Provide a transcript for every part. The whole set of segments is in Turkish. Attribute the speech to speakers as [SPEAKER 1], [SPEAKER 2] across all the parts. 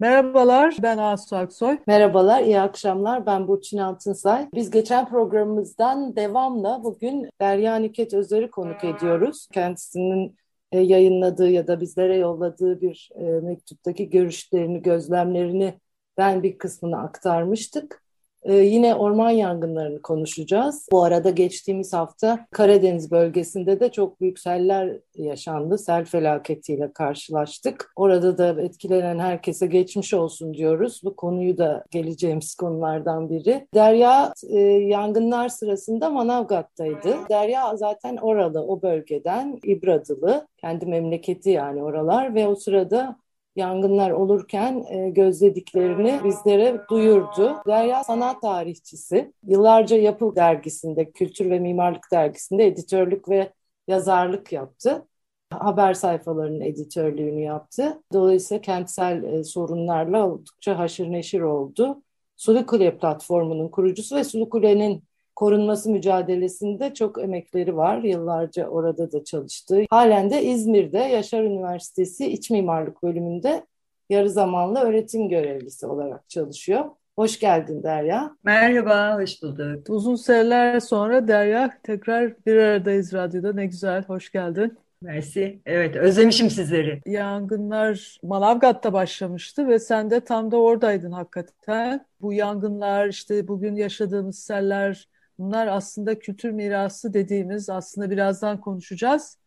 [SPEAKER 1] Merhabalar, ben Asu Aksoy.
[SPEAKER 2] Merhabalar, iyi akşamlar. Ben Burçin Altınsay. Biz geçen programımızdan devamla bugün Derya Nüket Özer'i konuk ediyoruz. Kendisinin e, yayınladığı ya da bizlere yolladığı bir e, mektuptaki görüşlerini, gözlemlerini ben bir kısmını aktarmıştık. Ee, yine orman yangınlarını konuşacağız. Bu arada geçtiğimiz hafta Karadeniz bölgesinde de çok büyük seller yaşandı. Sel felaketiyle karşılaştık. Orada da etkilenen herkese geçmiş olsun diyoruz. Bu konuyu da geleceğimiz konulardan biri. Derya e, yangınlar sırasında Manavgat'taydı. Derya zaten oralı, o bölgeden, İbradılı. Kendi memleketi yani oralar ve o sırada yangınlar olurken e, gözlediklerini bizlere duyurdu. Derya sanat tarihçisi. Yıllarca Yapı dergisinde, Kültür ve Mimarlık dergisinde editörlük ve yazarlık yaptı. Haber sayfalarının editörlüğünü yaptı. Dolayısıyla kentsel e, sorunlarla oldukça haşır neşir oldu. Sulu Kule platformunun kurucusu ve Sulu Kule'nin korunması mücadelesinde çok emekleri var. Yıllarca orada da çalıştı. Halen de İzmir'de Yaşar Üniversitesi İç Mimarlık bölümünde yarı zamanlı öğretim görevlisi olarak çalışıyor. Hoş geldin Derya.
[SPEAKER 3] Merhaba, hoş bulduk.
[SPEAKER 1] Uzun seneler sonra Derya tekrar bir aradayız radyoda. Ne güzel, hoş geldin.
[SPEAKER 3] Mersi. Evet, özlemişim sizleri.
[SPEAKER 1] Yangınlar Manavgat'ta başlamıştı ve sen de tam da oradaydın hakikaten. Bu yangınlar, işte bugün yaşadığımız seller, Bunlar aslında kültür mirası dediğimiz aslında birazdan konuşacağız.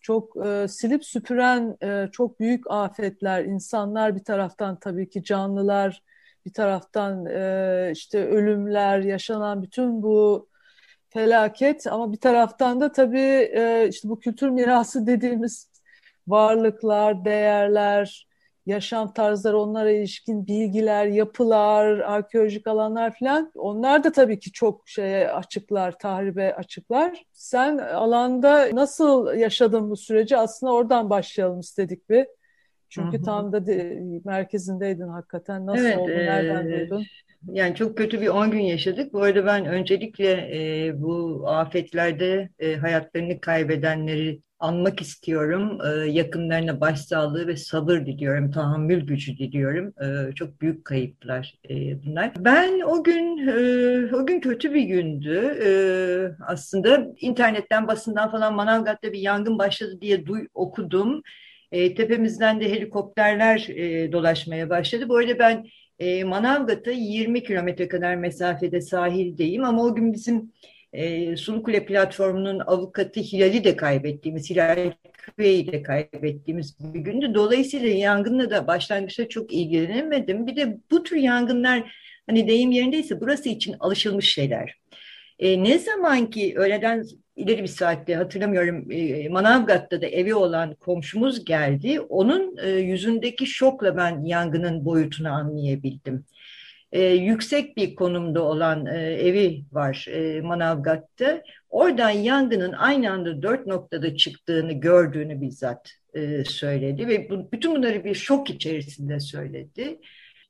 [SPEAKER 1] Çok e, silip süpüren e, çok büyük afetler, insanlar bir taraftan tabii ki canlılar, bir taraftan e, işte ölümler, yaşanan bütün bu felaket ama bir taraftan da tabii e, işte bu kültür mirası dediğimiz varlıklar, değerler, yaşam tarzları, onlara ilişkin bilgiler, yapılar, arkeolojik alanlar falan onlar da tabii ki çok şeye açıklar, tahribe açıklar. Sen alanda nasıl yaşadın bu süreci? Aslında oradan başlayalım istedik bir. Çünkü hı hı. tam da de, merkezindeydin hakikaten. Nasıl evet, oldu, nereden e, duydun?
[SPEAKER 3] Yani çok kötü bir 10 gün yaşadık. Bu arada ben öncelikle e, bu afetlerde e, hayatlarını kaybedenleri anmak istiyorum. E, yakınlarına başsağlığı ve sabır diliyorum, tahammül gücü diliyorum. E, çok büyük kayıplar e, bunlar. Ben o gün, e, o gün kötü bir gündü. E, aslında internetten, basından falan Manavgat'ta bir yangın başladı diye duy, okudum. Tepemizden de helikopterler e, dolaşmaya başladı. Bu arada ben Manavgat'a 20 kilometre kadar mesafede sahildeyim ama o gün bizim e, Sulukule platformunun avukatı Hilal'i de kaybettiğimiz, Hilal Küve'yi de kaybettiğimiz bir gündü. Dolayısıyla yangınla da başlangıçta çok ilgilenemedim. Bir de bu tür yangınlar hani deyim yerindeyse burası için alışılmış şeyler. E, ne zaman ki öğleden ileri bir saatte hatırlamıyorum e, Manavgat'ta da evi olan komşumuz geldi. Onun e, yüzündeki şokla ben yangının boyutunu anlayabildim e, yüksek bir konumda olan e, evi var e, Manavgat'ta. Oradan yangının aynı anda dört noktada çıktığını gördüğünü bizzat e, söyledi ve bu, bütün bunları bir şok içerisinde söyledi.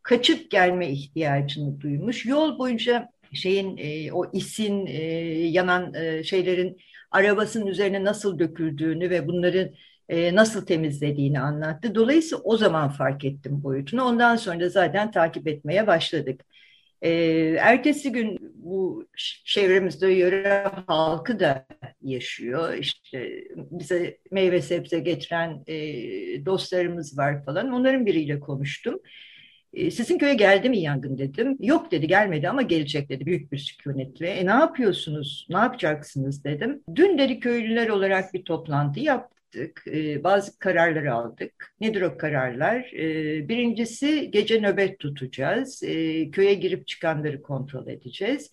[SPEAKER 3] Kaçıp gelme ihtiyacını duymuş. Yol boyunca şeyin e, o isin e, yanan e, şeylerin arabasının üzerine nasıl döküldüğünü ve bunların e, nasıl temizlediğini anlattı. Dolayısıyla o zaman fark ettim boyutunu. Ondan sonra da zaten takip etmeye başladık. E, ertesi gün bu çevremizde yöre halkı da yaşıyor. İşte bize meyve sebze getiren e, dostlarımız var falan. Onların biriyle konuştum. Sizin köye geldi mi yangın dedim. Yok dedi gelmedi ama gelecek dedi büyük bir sükunetle. E ne yapıyorsunuz, ne yapacaksınız dedim. Dün dedi köylüler olarak bir toplantı yaptık yaptık. E, bazı kararları aldık. Nedir o kararlar? E, birincisi gece nöbet tutacağız. E, köye girip çıkanları kontrol edeceğiz.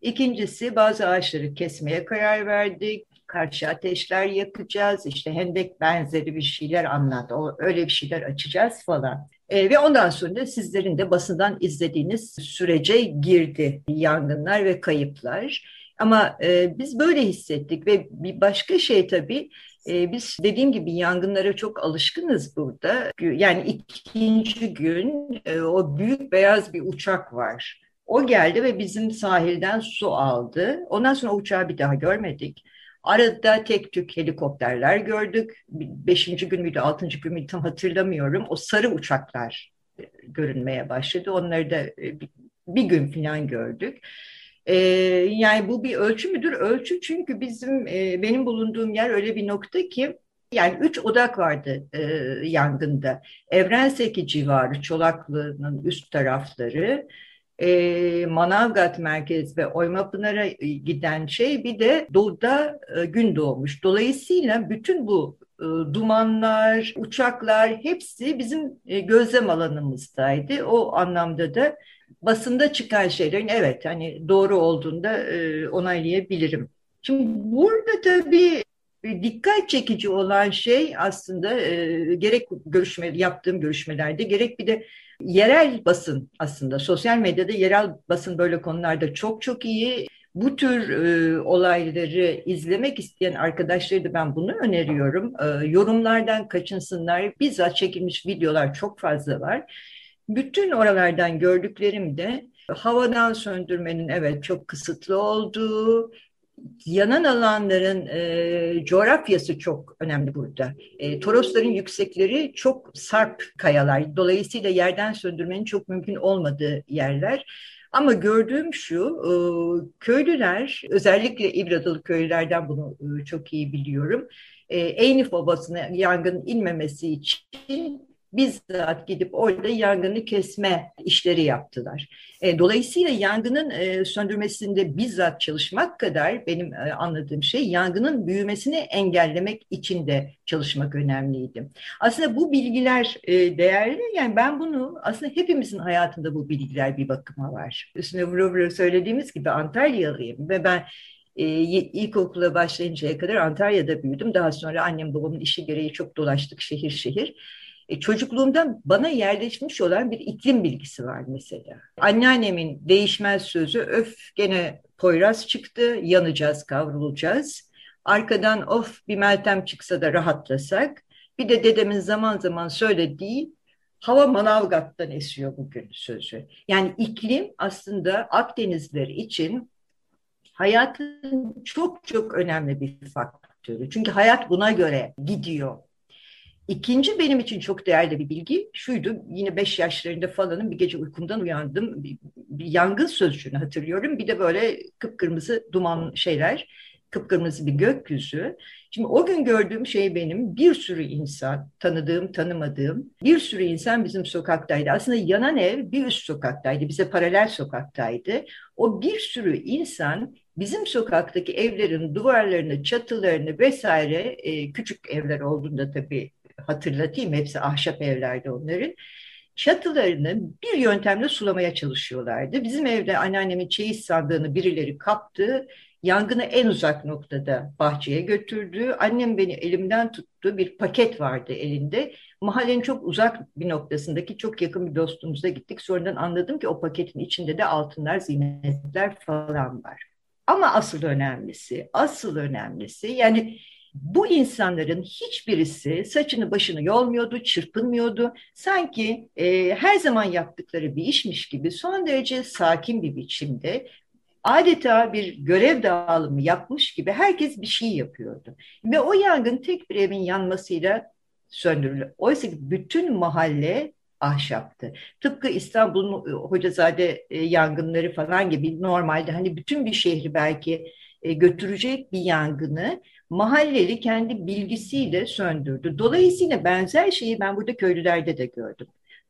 [SPEAKER 3] İkincisi bazı ağaçları kesmeye karar verdik. Karşı ateşler yakacağız. İşte hendek benzeri bir şeyler anlattı. O, öyle bir şeyler açacağız falan. E, ve ondan sonra da sizlerin de basından izlediğiniz sürece girdi yangınlar ve kayıplar. Ama e, biz böyle hissettik ve bir başka şey tabii e, biz dediğim gibi yangınlara çok alışkınız burada. Yani ikinci gün e, o büyük beyaz bir uçak var. O geldi ve bizim sahilden su aldı. Ondan sonra uçağı bir daha görmedik. Arada tek tük helikopterler gördük. Beşinci gün müydü, altıncı gün müydü tam hatırlamıyorum. O sarı uçaklar e, görünmeye başladı. Onları da e, bir, bir gün falan gördük. Ee, yani bu bir ölçü müdür? Ölçü çünkü bizim e, benim bulunduğum yer öyle bir nokta ki yani üç odak vardı e, yangında. Evrenseki civarı, Çolaklı'nın üst tarafları, e, Manavgat merkez ve Oymapınar'a giden şey bir de doğuda e, gün doğmuş. Dolayısıyla bütün bu e, dumanlar, uçaklar hepsi bizim e, gözlem alanımızdaydı. O anlamda da basında çıkan şeylerin evet hani doğru olduğunda e, onaylayabilirim. Şimdi burada tabii dikkat çekici olan şey aslında e, gerek görüşme yaptığım görüşmelerde gerek bir de yerel basın aslında sosyal medyada yerel basın böyle konularda çok çok iyi. Bu tür e, olayları izlemek isteyen arkadaşları da ben bunu öneriyorum. E, yorumlardan kaçınsınlar. Bizzat çekilmiş videolar çok fazla var. Bütün oralardan gördüklerim de havadan söndürmenin evet çok kısıtlı olduğu, yanan alanların e, coğrafyası çok önemli burada. E, Torosların yüksekleri çok sarp kayalar. Dolayısıyla yerden söndürmenin çok mümkün olmadığı yerler. Ama gördüğüm şu, e, köylüler, özellikle İbradalı köylülerden bunu e, çok iyi biliyorum. E, Eynif Obası'na yangın inmemesi için bizzat gidip orada yangını kesme işleri yaptılar. E, dolayısıyla yangının e, söndürmesinde bizzat çalışmak kadar benim e, anladığım şey yangının büyümesini engellemek için de çalışmak önemliydi. Aslında bu bilgiler değerli. Yani ben bunu aslında hepimizin hayatında bu bilgiler bir bakıma var. Üstüne vura vura söylediğimiz gibi Antalyalıyım ve ben e, ilkokula başlayıncaya kadar Antalya'da büyüdüm. Daha sonra annem babamın işi gereği çok dolaştık şehir şehir. E, çocukluğumdan bana yerleşmiş olan bir iklim bilgisi var mesela. Anneannemin değişmez sözü öf gene Poyraz çıktı yanacağız kavrulacağız. Arkadan of bir Meltem çıksa da rahatlasak. Bir de dedemin zaman zaman söylediği hava Manavgat'tan esiyor bugün sözü. Yani iklim aslında Akdenizler için hayatın çok çok önemli bir faktörü. Çünkü hayat buna göre gidiyor. İkinci benim için çok değerli bir bilgi şuydu. Yine beş yaşlarında falanın bir gece uykumdan uyandım. Bir, bir yangın sözcüğünü hatırlıyorum. Bir de böyle kıpkırmızı duman şeyler, kıpkırmızı bir gökyüzü. Şimdi o gün gördüğüm şey benim bir sürü insan, tanıdığım, tanımadığım bir sürü insan bizim sokaktaydı. Aslında yanan ev bir üst sokaktaydı, bize paralel sokaktaydı. O bir sürü insan bizim sokaktaki evlerin duvarlarını, çatılarını vesaire e, küçük evler olduğunda tabii hatırlatayım hepsi ahşap evlerde onların. Çatılarını bir yöntemle sulamaya çalışıyorlardı. Bizim evde anneannemin çeyiz sandığını birileri kaptı. Yangını en uzak noktada bahçeye götürdü. Annem beni elimden tuttu. Bir paket vardı elinde. Mahallenin çok uzak bir noktasındaki çok yakın bir dostumuza gittik. Sonradan anladım ki o paketin içinde de altınlar, zinetler falan var. Ama asıl önemlisi, asıl önemlisi yani bu insanların hiçbirisi saçını başını yolmuyordu, çırpınmıyordu. Sanki e, her zaman yaptıkları bir işmiş gibi son derece sakin bir biçimde adeta bir görev dağılımı yapmış gibi herkes bir şey yapıyordu. Ve o yangın tek bir evin yanmasıyla söndürüldü. Oysa ki bütün mahalle ahşaptı. Tıpkı İstanbul'un e, Hocazade e, yangınları falan gibi normalde hani bütün bir şehri belki e, götürecek bir yangını mahalleli kendi bilgisiyle söndürdü. Dolayısıyla benzer şeyi ben burada köylülerde de gördüm.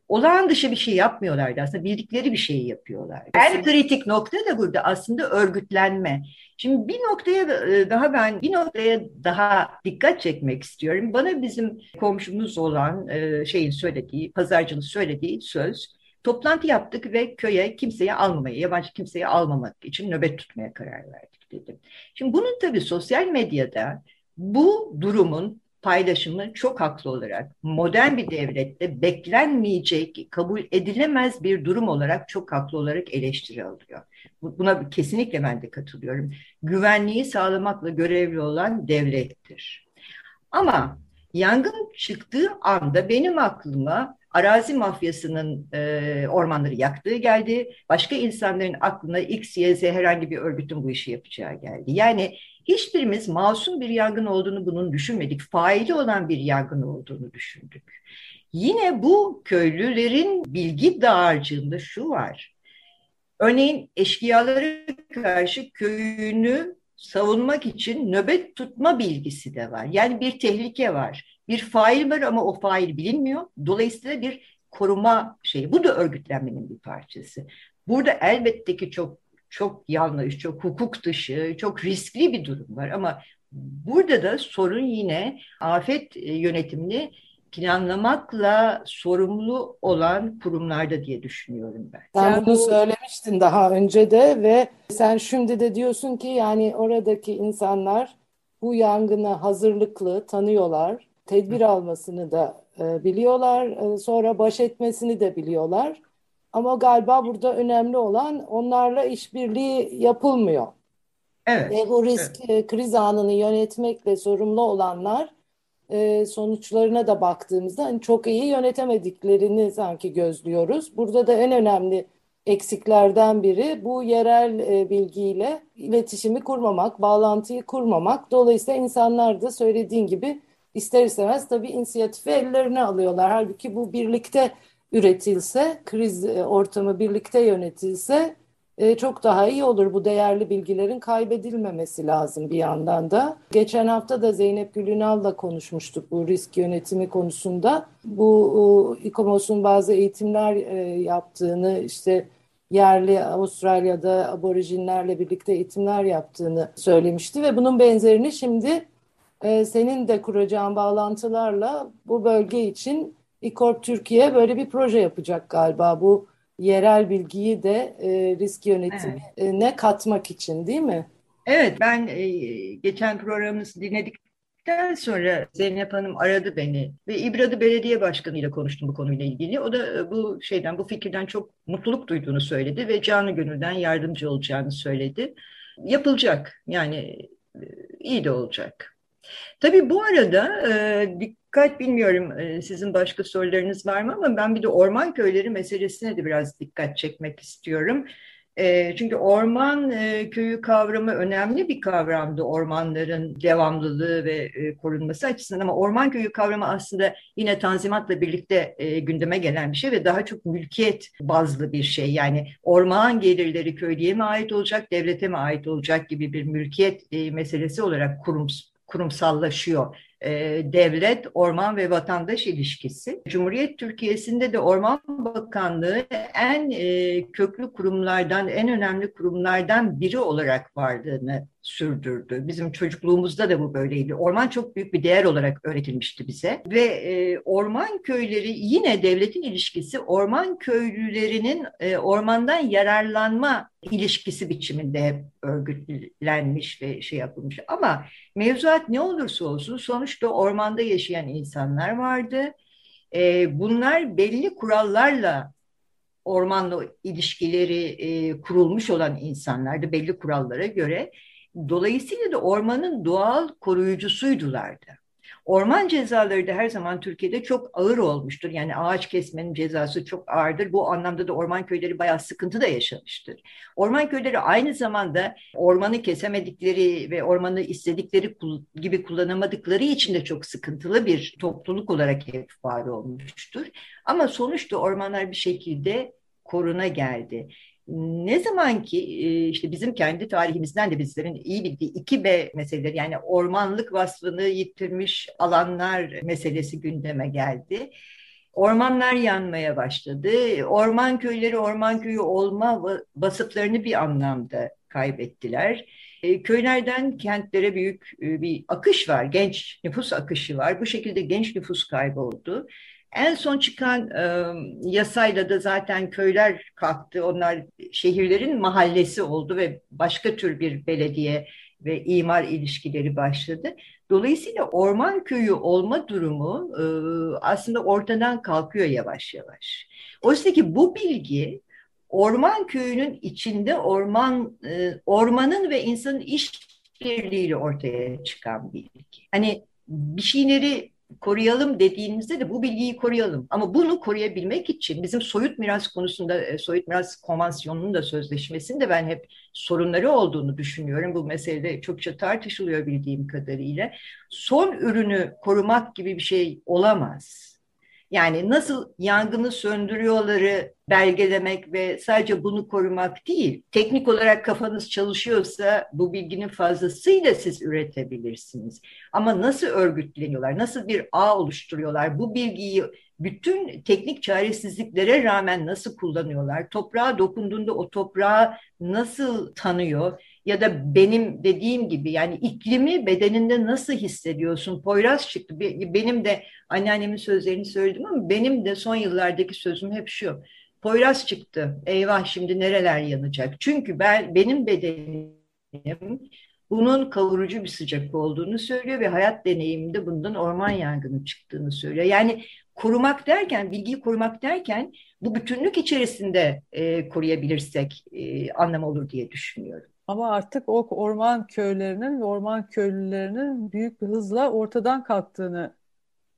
[SPEAKER 3] Olağan dışı bir şey yapmıyorlardı aslında bildikleri bir şeyi yapıyorlar. En kritik nokta da burada aslında örgütlenme. Şimdi bir noktaya e, daha ben bir noktaya daha dikkat çekmek istiyorum. Bana bizim komşumuz olan e, şeyin söylediği, pazarcının söylediği söz toplantı yaptık ve köye kimseyi almamaya, yabancı kimseyi almamak için nöbet tutmaya karar verdik dedim. Şimdi bunun tabii sosyal medyada bu durumun paylaşımı çok haklı olarak modern bir devlette beklenmeyecek, kabul edilemez bir durum olarak çok haklı olarak eleştiri alıyor. Buna kesinlikle ben de katılıyorum. Güvenliği sağlamakla görevli olan devlettir. Ama yangın çıktığı anda benim aklıma arazi mafyasının e, ormanları yaktığı geldi. Başka insanların aklına X, Y, Z herhangi bir örgütün bu işi yapacağı geldi. Yani hiçbirimiz masum bir yangın olduğunu bunun düşünmedik. Faili olan bir yangın olduğunu düşündük. Yine bu köylülerin bilgi dağarcığında şu var. Örneğin eşkıyalara karşı köyünü savunmak için nöbet tutma bilgisi de var. Yani bir tehlike var. Bir fail var ama o fail bilinmiyor. Dolayısıyla bir koruma şeyi. Bu da örgütlenmenin bir parçası. Burada elbette ki çok çok yanlış, çok hukuk dışı, çok riskli bir durum var ama burada da sorun yine afet yönetimini planlamakla sorumlu olan kurumlarda diye düşünüyorum ben.
[SPEAKER 2] Sen bunu söylemiştin daha önce de ve sen şimdi de diyorsun ki yani oradaki insanlar bu yangına hazırlıklı tanıyorlar, tedbir almasını da e, biliyorlar, e, sonra baş etmesini de biliyorlar. Ama galiba burada önemli olan onlarla işbirliği yapılmıyor.
[SPEAKER 3] Evet.
[SPEAKER 2] Ve bu risk evet. kriz anını yönetmekle sorumlu olanlar e, sonuçlarına da baktığımızda hani çok iyi yönetemediklerini sanki gözlüyoruz. Burada da en önemli eksiklerden biri bu yerel e, bilgiyle iletişimi kurmamak, bağlantıyı kurmamak. Dolayısıyla insanlar da söylediğin gibi ister istemez tabii inisiyatifi ellerine alıyorlar. Halbuki bu birlikte üretilse, kriz e, ortamı birlikte yönetilse e, çok daha iyi olur. Bu değerli bilgilerin kaybedilmemesi lazım bir yandan da. Geçen hafta da Zeynep Gülünal'la konuşmuştuk bu risk yönetimi konusunda. Bu İKOMOS'un bazı eğitimler e, yaptığını işte yerli Avustralya'da aborijinlerle birlikte eğitimler yaptığını söylemişti ve bunun benzerini şimdi e, senin de kuracağın bağlantılarla bu bölge için İKORP Türkiye böyle bir proje yapacak galiba. Bu yerel bilgiyi de e, risk yönetimine evet. katmak için değil mi?
[SPEAKER 3] Evet ben e, geçen programımızı dinledikten sonra Zeynep Hanım aradı beni ve İbradı Belediye Başkanı ile konuştum bu konuyla ilgili. O da e, bu şeyden bu fikirden çok mutluluk duyduğunu söyledi ve canı gönülden yardımcı olacağını söyledi. Yapılacak yani e, iyi de olacak. Tabii bu arada dikkat bilmiyorum sizin başka sorularınız var mı ama ben bir de orman köyleri meselesine de biraz dikkat çekmek istiyorum. Çünkü orman köyü kavramı önemli bir kavramdı ormanların devamlılığı ve korunması açısından ama orman köyü kavramı aslında yine tanzimatla birlikte gündeme gelen bir şey ve daha çok mülkiyet bazlı bir şey. Yani orman gelirleri köylüye mi ait olacak, devlete mi ait olacak gibi bir mülkiyet meselesi olarak kurum, kurumsallaşıyor devlet, orman ve vatandaş ilişkisi. Cumhuriyet Türkiye'sinde de Orman Bakanlığı en e, köklü kurumlardan, en önemli kurumlardan biri olarak varlığını sürdürdü. Bizim çocukluğumuzda da bu böyleydi. Orman çok büyük bir değer olarak öğretilmişti bize. Ve e, orman köyleri yine devletin ilişkisi orman köylülerinin e, ormandan yararlanma ilişkisi biçiminde hep örgütlenmiş ve şey yapılmış. Ama mevzuat ne olursa olsun sonuçta ormanda yaşayan insanlar vardı. E, bunlar belli kurallarla ormanla ilişkileri e, kurulmuş olan insanlardı belli kurallara göre Dolayısıyla da ormanın doğal koruyucusuydulardı. Orman cezaları da her zaman Türkiye'de çok ağır olmuştur. Yani ağaç kesmenin cezası çok ağırdır. Bu anlamda da orman köyleri bayağı sıkıntı da yaşamıştır. Orman köyleri aynı zamanda ormanı kesemedikleri ve ormanı istedikleri gibi kullanamadıkları için de çok sıkıntılı bir topluluk olarak hep var olmuştur. Ama sonuçta ormanlar bir şekilde koruna geldi ne zaman ki işte bizim kendi tarihimizden de bizlerin iyi bildiği 2B meseleleri yani ormanlık vasfını yitirmiş alanlar meselesi gündeme geldi. Ormanlar yanmaya başladı. Orman köyleri orman köyü olma vasıflarını bir anlamda kaybettiler. E, köylerden kentlere büyük e, bir akış var, genç nüfus akışı var. Bu şekilde genç nüfus kayboldu. En son çıkan e, yasayla da zaten köyler kalktı. Onlar şehirlerin mahallesi oldu ve başka tür bir belediye ve imar ilişkileri başladı. Dolayısıyla orman köyü olma durumu e, aslında ortadan kalkıyor yavaş yavaş. Oysa ki bu bilgi orman köyünün içinde orman e, ormanın ve insanın işbirliğiyle ortaya çıkan bilgi. Hani bir şeyleri koruyalım dediğimizde de bu bilgiyi koruyalım. Ama bunu koruyabilmek için bizim soyut miras konusunda, e, soyut miras konvansiyonunun da sözleşmesinde ben hep sorunları olduğunu düşünüyorum. Bu meselede çokça tartışılıyor bildiğim kadarıyla. Son ürünü korumak gibi bir şey olamaz yani nasıl yangını söndürüyorları belgelemek ve sadece bunu korumak değil, teknik olarak kafanız çalışıyorsa bu bilginin fazlasıyla siz üretebilirsiniz. Ama nasıl örgütleniyorlar, nasıl bir ağ oluşturuyorlar, bu bilgiyi bütün teknik çaresizliklere rağmen nasıl kullanıyorlar, toprağa dokunduğunda o toprağı nasıl tanıyor, ya da benim dediğim gibi yani iklimi bedeninde nasıl hissediyorsun? Poyraz çıktı. Benim de anneannemin sözlerini söyledim ama benim de son yıllardaki sözüm hep şu. Poyraz çıktı. Eyvah şimdi nereler yanacak? Çünkü ben benim bedenim bunun kavurucu bir sıcak olduğunu söylüyor ve hayat deneyiminde bundan orman yangını çıktığını söylüyor. Yani korumak derken, bilgiyi korumak derken bu bütünlük içerisinde e, koruyabilirsek e, anlam olur diye düşünüyorum.
[SPEAKER 1] Ama artık o orman köylerinin ve orman köylülerinin büyük bir hızla ortadan kalktığını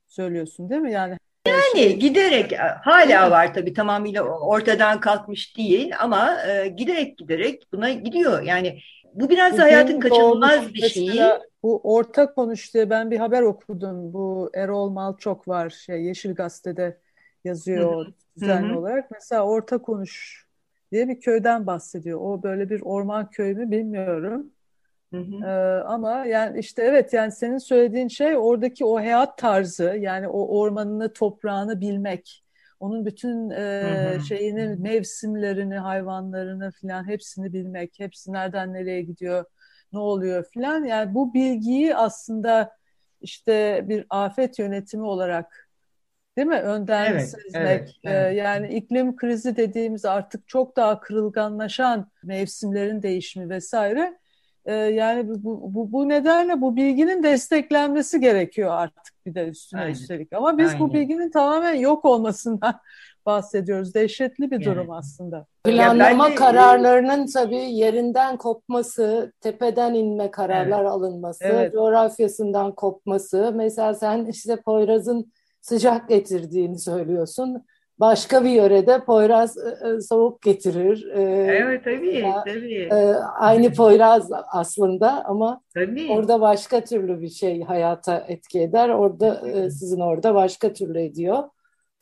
[SPEAKER 1] söylüyorsun değil mi? Yani
[SPEAKER 3] yani şey... giderek e, hala var tabii tamamıyla ortadan kalkmış değil ama e, giderek giderek buna gidiyor. Yani bu biraz Bugün hayatın kaçınılmaz bir şeyi.
[SPEAKER 1] Bu orta konuştuğu ben bir haber okudum. Bu Erol Malçok var şey Yeşil Gazete'de yazıyor düzenli olarak. Mesela orta konuş diye bir köyden bahsediyor. O böyle bir orman köyü mü bilmiyorum. Hı hı. Ee, ama yani işte evet yani senin söylediğin şey oradaki o hayat tarzı yani o ormanını toprağını bilmek. Onun bütün e, hı hı. şeyini mevsimlerini hayvanlarını filan hepsini bilmek. Hepsi nereden nereye gidiyor ne oluyor filan. Yani bu bilgiyi aslında işte bir afet yönetimi olarak Değil mi? Önden evet, sezmek. Evet, ee, evet. Yani iklim krizi dediğimiz artık çok daha kırılganlaşan mevsimlerin değişimi vesaire. Ee, yani bu, bu, bu nedenle bu bilginin desteklenmesi gerekiyor artık bir de üstüne Aynen. üstelik. Ama biz Aynen. bu bilginin tamamen yok olmasından bahsediyoruz. Dehşetli bir durum yani. aslında.
[SPEAKER 2] Planlama de, kararlarının tabii yerinden kopması, tepeden inme kararlar evet. alınması, evet. coğrafyasından kopması. Mesela sen işte Poyraz'ın sıcak getirdiğini söylüyorsun. Başka bir yörede Poyraz e, e soğuk getirir.
[SPEAKER 3] E, evet tabii ya, tabii.
[SPEAKER 2] E, aynı Poyraz aslında ama tabii. orada başka türlü bir şey hayata etki eder. Orada e, sizin orada başka türlü ediyor.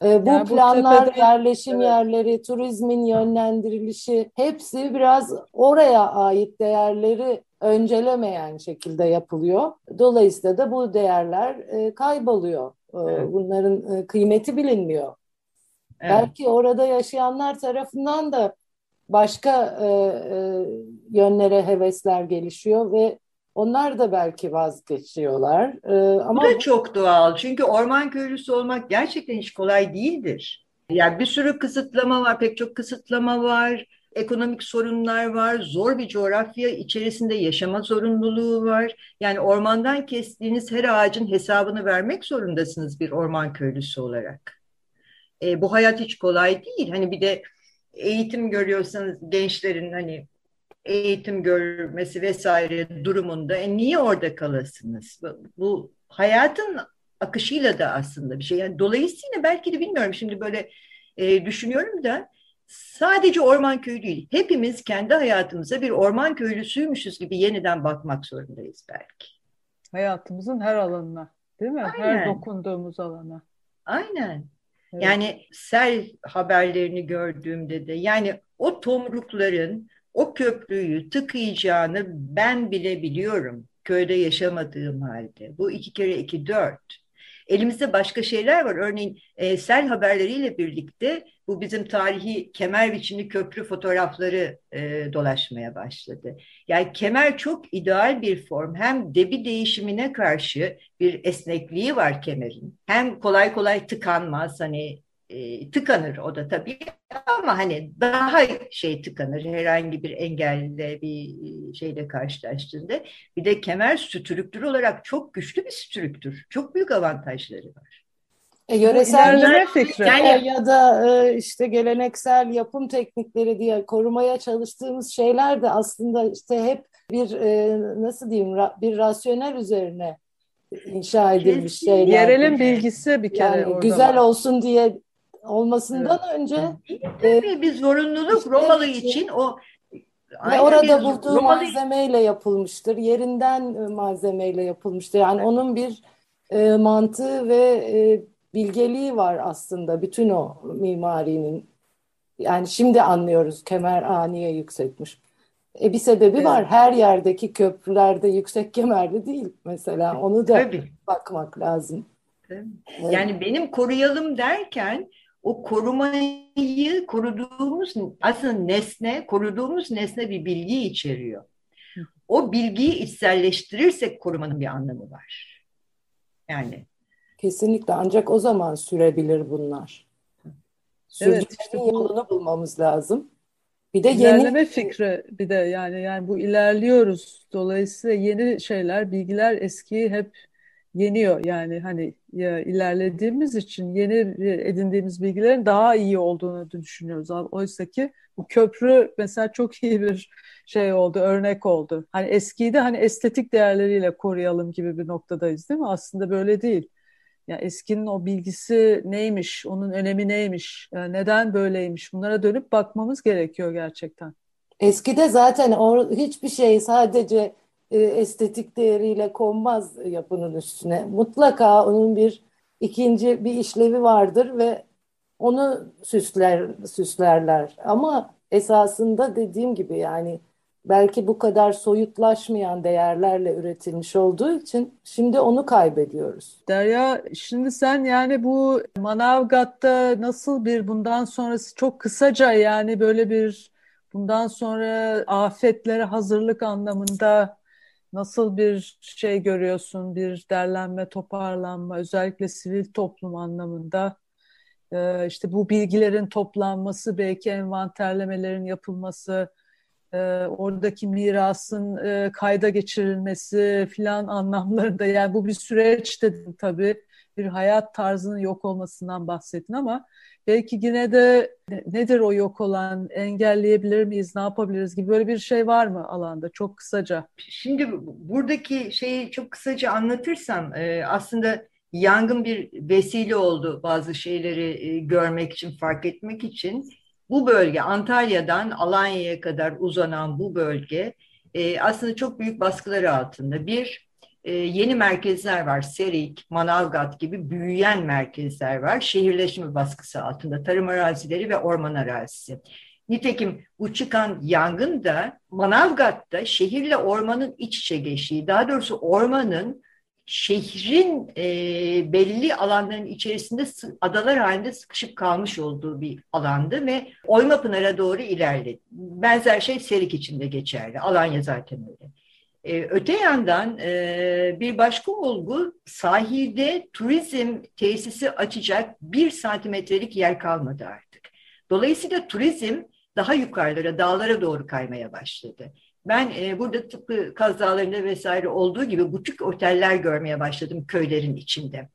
[SPEAKER 2] E, bu yani planlar, bu tepede, yerleşim evet. yerleri, turizmin yönlendirilişi hepsi biraz oraya ait değerleri öncelemeyen şekilde yapılıyor. Dolayısıyla da bu değerler e, kayboluyor. Ee, evet. Bunların e, kıymeti bilinmiyor. Evet. Belki orada yaşayanlar tarafından da başka e, e, yönlere hevesler gelişiyor ve onlar da belki vazgeçiyorlar.
[SPEAKER 3] E, ama bu da çok doğal. Çünkü orman köylüsü olmak gerçekten hiç kolay değildir. Yani bir sürü kısıtlama var, pek çok kısıtlama var ekonomik sorunlar var, zor bir coğrafya içerisinde yaşama zorunluluğu var. Yani ormandan kestiğiniz her ağacın hesabını vermek zorundasınız bir orman köylüsü olarak. E, bu hayat hiç kolay değil. Hani bir de eğitim görüyorsanız gençlerin hani eğitim görmesi vesaire durumunda e, niye orada kalasınız? Bu, bu hayatın akışıyla da aslında bir şey. Yani dolayısıyla belki de bilmiyorum şimdi böyle e, düşünüyorum da sadece orman köyü değil, hepimiz kendi hayatımıza bir orman köylüsüymüşüz gibi yeniden bakmak zorundayız belki.
[SPEAKER 1] Hayatımızın her alanına, değil mi? Aynen. Her dokunduğumuz alana.
[SPEAKER 3] Aynen. Evet. Yani sel haberlerini gördüğümde de yani o tomrukların o köprüyü tıkayacağını ben bile biliyorum köyde yaşamadığım halde. Bu iki kere iki dört. Elimizde başka şeyler var. Örneğin e, sel haberleriyle birlikte bu bizim tarihi kemer biçimli köprü fotoğrafları e, dolaşmaya başladı. Yani kemer çok ideal bir form. Hem debi değişimine karşı bir esnekliği var kemerin. Hem kolay kolay tıkanmaz. Hani e, tıkanır o da tabii ama hani daha şey tıkanır herhangi bir engelle bir şeyle karşılaştığında. Bir de kemer strüktür olarak çok güçlü bir strüktür. Çok büyük avantajları var.
[SPEAKER 2] E, yöresel
[SPEAKER 1] fikri.
[SPEAKER 2] Yani, ya da e, işte geleneksel yapım teknikleri diye korumaya çalıştığımız şeyler de aslında işte hep bir e, nasıl diyeyim ra, bir rasyonel üzerine inşa edilmiş şeyler.
[SPEAKER 1] Yerelin bilgisi bir kere
[SPEAKER 2] yani
[SPEAKER 1] orada
[SPEAKER 2] güzel
[SPEAKER 1] var.
[SPEAKER 2] olsun diye olmasından evet. önce
[SPEAKER 3] tabii bir zorunluluk Romalı için o
[SPEAKER 2] ve orada bulduğu Romalı... malzemeyle yapılmıştır. Yerinden malzemeyle yapılmıştır. Yani onun bir e, mantığı ve e, bilgeliği var aslında bütün o mimarinin. Yani şimdi anlıyoruz kemer aniye yüksekmiş. E bir sebebi evet. var. Her yerdeki köprülerde yüksek kemerli değil mesela. Onu da Tabii. bakmak lazım.
[SPEAKER 3] Evet. Yani benim koruyalım derken o korumayı koruduğumuz aslında nesne, koruduğumuz nesne bir bilgi içeriyor. O bilgiyi içselleştirirsek korumanın bir anlamı var. Yani.
[SPEAKER 2] Kesinlikle ancak o zaman sürebilir bunlar. Evet, işte bu yolunu bulmamız lazım.
[SPEAKER 1] Bir de ilerleme yeni fikri bir de yani yani bu ilerliyoruz. Dolayısıyla yeni şeyler, bilgiler eskiyi hep yeniyor. Yani hani ya ilerlediğimiz için yeni edindiğimiz bilgilerin daha iyi olduğunu düşünüyoruz. Oysa ki bu köprü mesela çok iyi bir şey oldu, örnek oldu. Hani eskiyi de hani estetik değerleriyle koruyalım gibi bir noktadayız değil mi? Aslında böyle değil. Ya eskinin o bilgisi neymiş, onun önemi neymiş, neden böyleymiş bunlara dönüp bakmamız gerekiyor gerçekten.
[SPEAKER 2] Eskide zaten or hiçbir şey sadece e, estetik değeriyle konmaz yapının üstüne. Mutlaka onun bir ikinci bir işlevi vardır ve onu süsler süslerler. Ama esasında dediğim gibi yani belki bu kadar soyutlaşmayan değerlerle üretilmiş olduğu için şimdi onu kaybediyoruz.
[SPEAKER 1] Derya şimdi sen yani bu Manavgat'ta nasıl bir bundan sonrası çok kısaca yani böyle bir bundan sonra afetlere hazırlık anlamında nasıl bir şey görüyorsun, bir derlenme, toparlanma, özellikle sivil toplum anlamında? Ee, işte bu bilgilerin toplanması, belki envanterlemelerin yapılması, e, oradaki mirasın e, kayda geçirilmesi filan anlamlarında. Yani bu bir süreç dedim tabii. Bir hayat tarzının yok olmasından bahsettin ama belki yine de nedir o yok olan, engelleyebilir miyiz, ne yapabiliriz gibi böyle bir şey var mı alanda çok kısaca?
[SPEAKER 3] Şimdi buradaki şeyi çok kısaca anlatırsam e, aslında yangın bir vesile oldu bazı şeyleri e, görmek için, fark etmek için. Bu bölge Antalya'dan Alanya'ya kadar uzanan bu bölge e, aslında çok büyük baskıları altında. Bir, e, yeni merkezler var. Serik, Manavgat gibi büyüyen merkezler var. Şehirleşme baskısı altında tarım arazileri ve orman arazisi. Nitekim bu çıkan yangın da Manavgat'ta şehirle ormanın iç içe geçtiği, daha doğrusu ormanın şehrin e, belli alanların içerisinde adalar halinde sıkışıp kalmış olduğu bir alandı ve Oyma Pınar'a doğru ilerledi. Benzer şey Serik için de geçerli. Alanya zaten öyle. E, öte yandan e, bir başka olgu sahilde turizm tesisi açacak bir santimetrelik yer kalmadı artık. Dolayısıyla turizm daha yukarılara, dağlara doğru kaymaya başladı. Ben e, burada tıpkı Kaz Dağları'nda vesaire olduğu gibi butik oteller görmeye başladım köylerin içinde.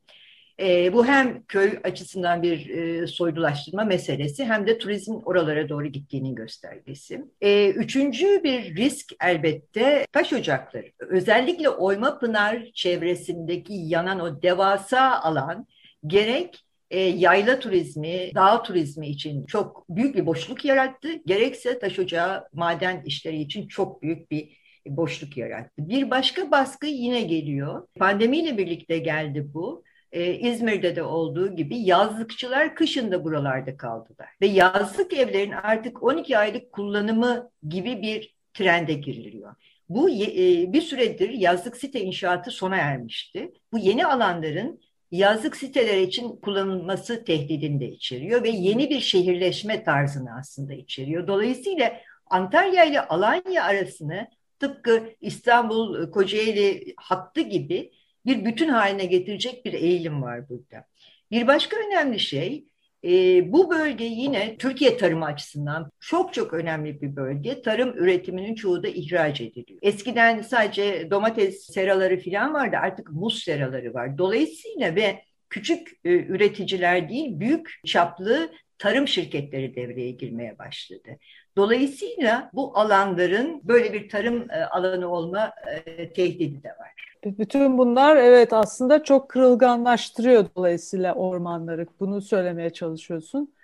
[SPEAKER 3] E, bu hem köy açısından bir e, soydulaştırma meselesi hem de turizmin oralara doğru gittiğinin göstergesi. E, üçüncü bir risk elbette taş ocakları. Özellikle Oyma Pınar çevresindeki yanan o devasa alan gerek e, yayla turizmi, dağ turizmi için çok büyük bir boşluk yarattı. Gerekse taş ocağı maden işleri için çok büyük bir boşluk yarattı. Bir başka baskı yine geliyor. Pandemiyle birlikte geldi bu. Ee, İzmir'de de olduğu gibi yazlıkçılar kışın da buralarda kaldılar. Ve yazlık evlerin artık 12 aylık kullanımı gibi bir trende giriliyor. Bu e, bir süredir yazlık site inşaatı sona ermişti. Bu yeni alanların yazlık siteler için kullanılması tehdidini de içeriyor ve yeni bir şehirleşme tarzını aslında içeriyor. Dolayısıyla Antalya ile Alanya arasını tıpkı İstanbul Kocaeli hattı gibi bir bütün haline getirecek bir eğilim var burada. Bir başka önemli şey e, bu bölge yine Türkiye tarımı açısından çok çok önemli bir bölge. Tarım üretiminin çoğu da ihraç ediliyor. Eskiden sadece domates seraları falan vardı artık muz seraları var. Dolayısıyla ve küçük e, üreticiler değil büyük çaplı tarım şirketleri devreye girmeye başladı. Dolayısıyla bu alanların böyle bir tarım e, alanı olma e, tehdidi de var.
[SPEAKER 1] Bütün bunlar evet aslında çok kırılganlaştırıyor dolayısıyla ormanları. Bunu söylemeye çalışıyorsun.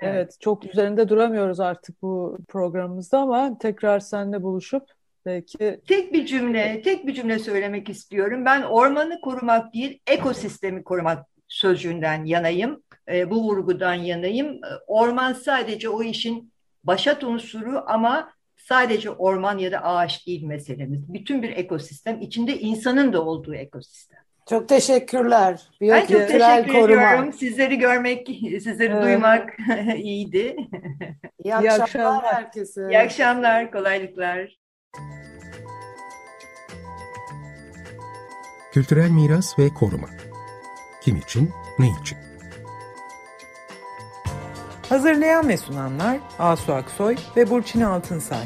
[SPEAKER 1] Evet. evet çok üzerinde duramıyoruz artık bu programımızda ama tekrar seninle buluşup belki...
[SPEAKER 3] Tek bir cümle, tek bir cümle söylemek istiyorum. Ben ormanı korumak değil, ekosistemi korumak sözcüğünden yanayım. E, bu vurgudan yanayım. Orman sadece o işin başat unsuru ama sadece orman ya da ağaç değil meselemiz. Bütün bir ekosistem, içinde insanın da olduğu ekosistem.
[SPEAKER 2] Çok teşekkürler.
[SPEAKER 3] Ben çok teşekkür koruma. ediyorum. Sizleri görmek, sizleri evet. duymak iyiydi.
[SPEAKER 2] İyi akşamlar, İyi akşamlar herkese.
[SPEAKER 3] İyi akşamlar, kolaylıklar.
[SPEAKER 4] Kültürel miras ve koruma. Kim için, ne için?
[SPEAKER 5] Hazırlayan ve sunanlar Asu Aksoy ve Burçin Altınsay.